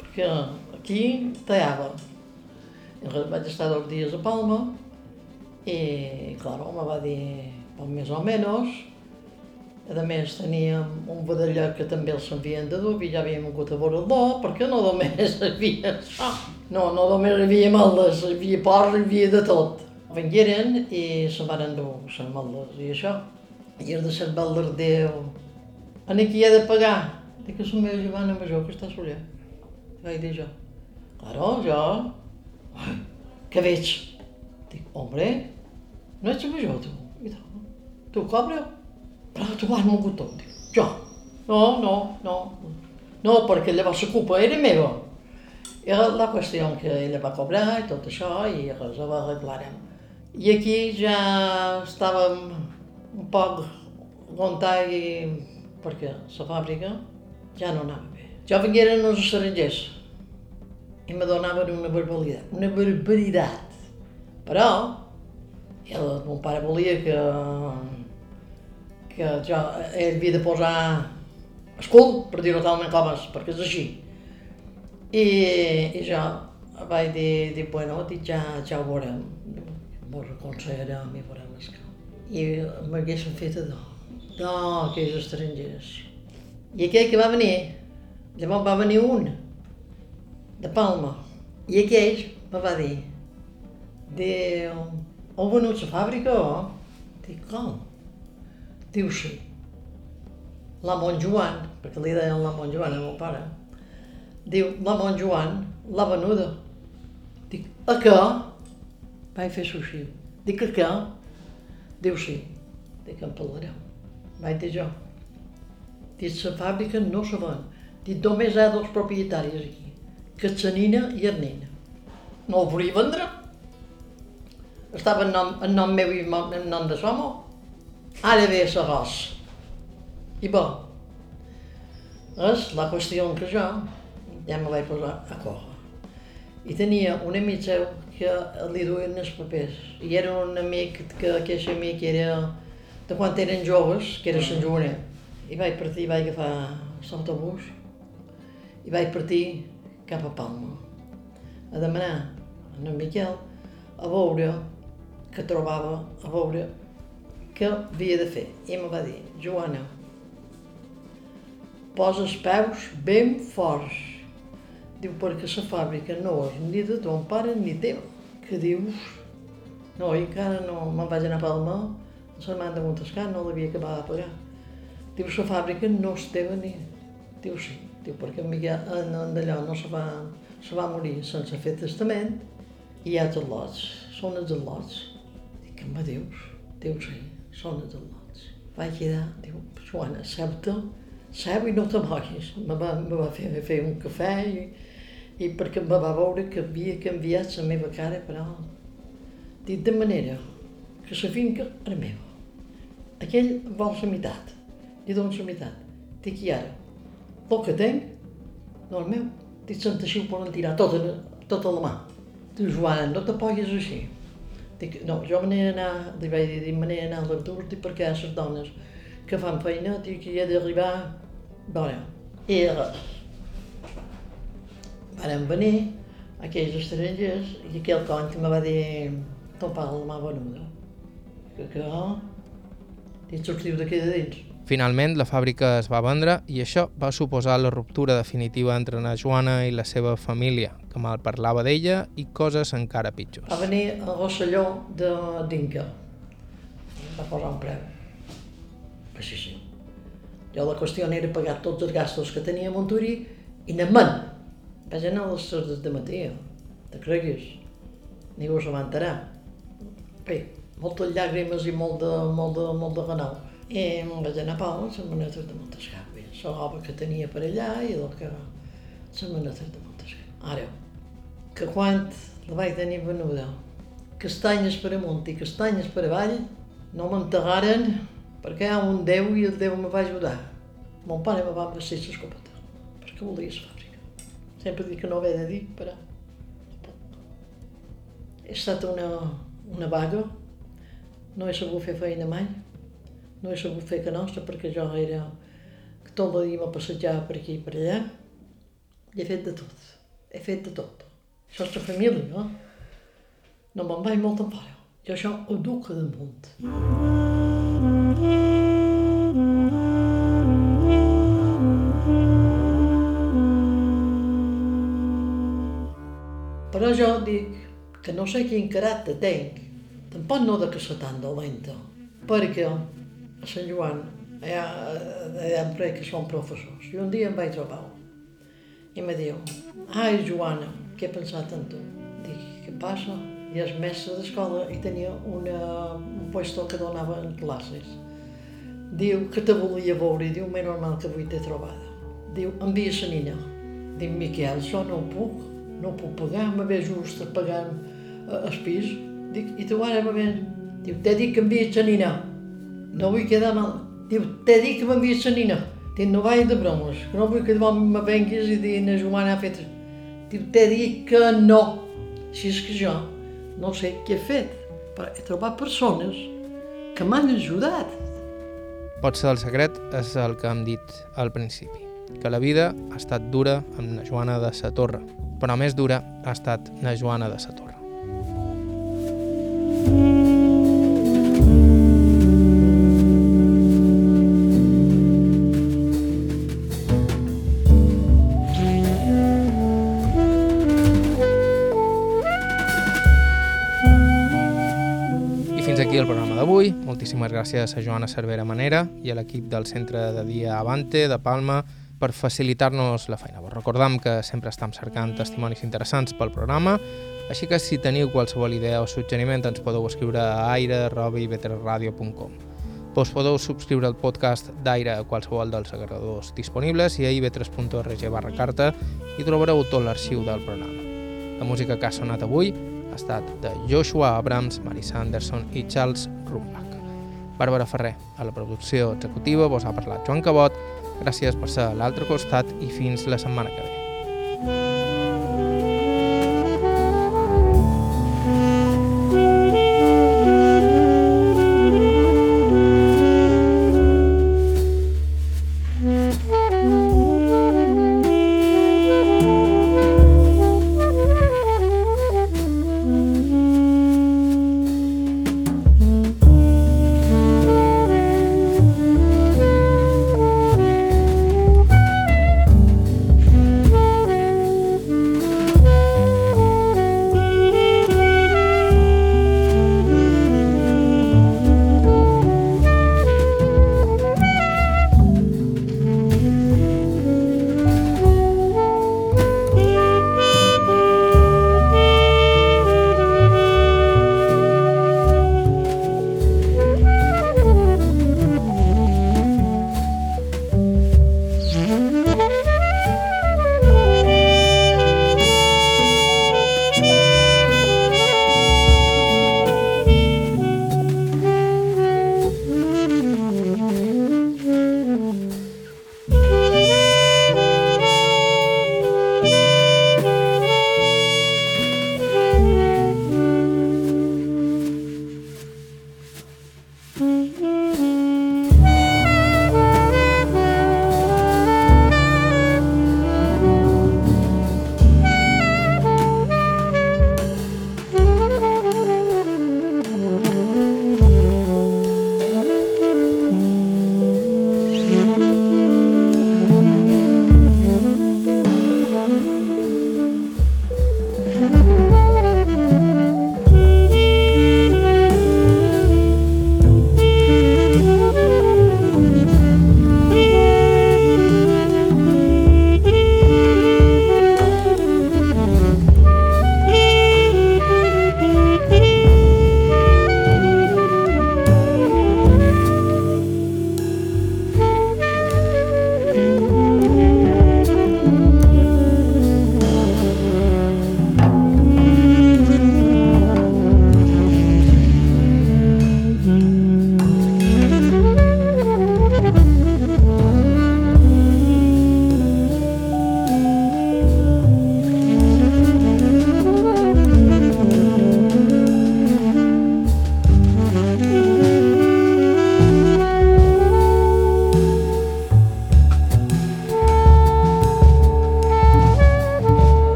B: perquè aquí tallava. I vaig estar dos dies a Palma i, clar, me va dir poc més o menys. A més, teníem un vedellot que també els envien de dur, i ja havíem hagut a veure el perquè no només hi havia això. No, no només hi havia maldes, hi havia porc, hi havia de tot. Vengueren i se'n van endur les maldes i això. I és de ser Déu. Aquí hi ha de pagar, Dic que la meva germana major que està soler. Vaig dir jo. Claro, jo... Què veig? Dic, hombre, no ets major tu? I tal. Tu cobra? Però tu has mogut tot. Dic, jo. No, no, no. No, perquè llavors la culpa era meva. Era la qüestió que ella va cobrar i tot això i res, ho arreglarem. I aquí ja estàvem un poc aguantant perquè la fàbrica ja no anava bé. Jo vingueren els estrangers i me donaven una barbaritat, una barbaritat. Però el mon pare volia que, que jo, ell havia de posar escul, per dir-ho talment com és, perquè és així. I, i jo vaig dir, dir bueno, dic, ja, ja ho veurem. Mos aconsellarem i veurem el que... I m'haguessin fet allò. No, aquells estrangers. I aquell que va venir, llavors va venir un, de Palma, i aquell me va dir, diu, heu venut la fàbrica o? Dic, com? Diu, sí. La Montjoan, perquè li deien la Montjoan al meu pare, diu, la Montjoan l'ha venuda. Dic, a què? Vaig fer sushi. Dic, a què? Diu, sí. Dic, en parlarem. Vaig dir jo. Dic, la fàbrica no se ven. Dic, només hi ha dos propietaris aquí, Catsanina i Arnina. No ho volia vendre. Estava en nom, en nom meu i en nom de Somo. Ara ve l'arròs. I bo, és la qüestió que jo ja me vaig posar a córrer. I tenia un amic seu que li duien els papers. I era un amic, que aquest amic era de quan eren joves, que era Sant Joanet. I vaig partir, vaig agafar l'autobús i vaig partir cap a Palma a demanar a en Miquel a veure que trobava, a veure què havia de fer. I em va dir, Joana, posa els peus ben forts. Diu, perquè la fàbrica no és ni de ton pare ni teva. Que dius? No, i encara no me'n vaig anar a Palma, a Sermant de Montescar, no l'havia acabat de pagar. Diu, la fàbrica no és teva ni... Diu, sí. Diu, perquè Miguel, en, en d'allò no se va, se va morir sense fer testament i hi ha lots, són els lots. Dic, què me dius? Diu, sí, són els lots. Vaig quedar, diu, Joana, seu-te, seu i no te moguis. Me va, me va fer, fer un cafè i, i perquè me va veure que havia canviat la meva cara, però dit de manera que la finca era meva. Aquell vol la meitat, li dono la meitat. Dic, i ara, el que tinc, no és meu. Dic, Santa Xiu poden tirar tota, tota la mà. Diu, Joana, no t'apoyes així. Dic, no, jo me n'he d'anar, li vaig dir, me n'he d'anar a l'atur, dic, perquè les dones que fan feina, dic, hi ha d'arribar, bueno, i res. Varen venir aquells estrangers i aquell cony que me va dir, ton pare la mà venuda. Que, que, oh, dic, sortiu d'aquí de dins.
A: Finalment, la fàbrica es va vendre i això va suposar la ruptura definitiva entre na Joana i la seva família, que mal parlava d'ella i coses encara pitjors.
B: Va venir a Rosselló de d'Inca. Va posar un preu. Així sí. Jo la qüestió era pagar tots els gastos que tenia a Monturí i anar-me'n. Vaig anar a les 6 de matí, te creguis. Ningú se va enterar. Bé, moltes llàgrimes i molt de, molt de, molt de ganau. I me'n vaig anar a Palma, a les manetes de Montescar. Bé, la roba que tenia per allà i el que... les manetes de Montescar. Ara, que quan la vaig tenir venuda, castanyes per amunt i castanyes per avall, no m'enterraren perquè hi ha un Déu i el Déu me va ajudar. Mon pare me va vestir l'escopeta, perquè volia la fàbrica. Sempre dic que no ho de dir, però. He estat una, una vaga, no he sabut fer feina mai, no he sabut fer que nostra perquè jo era que tot el dia me passejava per aquí i per allà. I he fet de tot, he fet de tot. Això és la família, no? No me'n vaig molt enfora. Jo això ho duc damunt. Però jo dic que no sé quin caràcter tinc, tampoc no de que sóc tan dolenta, perquè Sant Joan hi ha emprès que són professors. I un dia em vaig trobar i me diu, ai Joana, què he pensat en tu? Dic, què passa? I és mestre d'escola i tenia una, un puesto que donava en classes. Diu que te volia veure diu, més normal que avui t'he trobada. Diu, envia la nina. Dic, Miquel, això no ho puc, no ho puc pagar, me ve just pagant el pis. Dic, i tu ara me ven... Diu, t'he dit que envies la nina. No vull quedar mal. Diu, t'he dit que m'envies la nina. Dic, no vaig de bromes, que no vull que demà me venguis i dir, na Joana ha fet... Diu, t'he dit que no. Si és que jo no sé què he fet, però he trobat persones que m'han ajudat.
A: Potser el secret és el que hem dit al principi, que la vida ha estat dura amb na Joana de sa Torre, però més dura ha estat na Joana de sa Torre. Moltíssimes gràcies a Joana Cervera Manera i a l'equip del Centre de Dia Avante de Palma per facilitar-nos la feina. Vos recordam que sempre estem cercant testimonis interessants pel programa, així que si teniu qualsevol idea o suggeriment ens podeu escriure a aire.ivetresradio.com. Vos podeu subscriure al podcast d'Aire a qualsevol dels agregadors disponibles i a ivetres.org barra carta i trobareu tot l'arxiu del programa. La música que ha sonat avui ha estat de Joshua Abrams, Marisa Anderson i Charles Rumbach. Bàrbara Ferrer. A la producció executiva vos ha parlat Joan Cabot. Gràcies per ser a l'altre costat i fins la setmana que ve.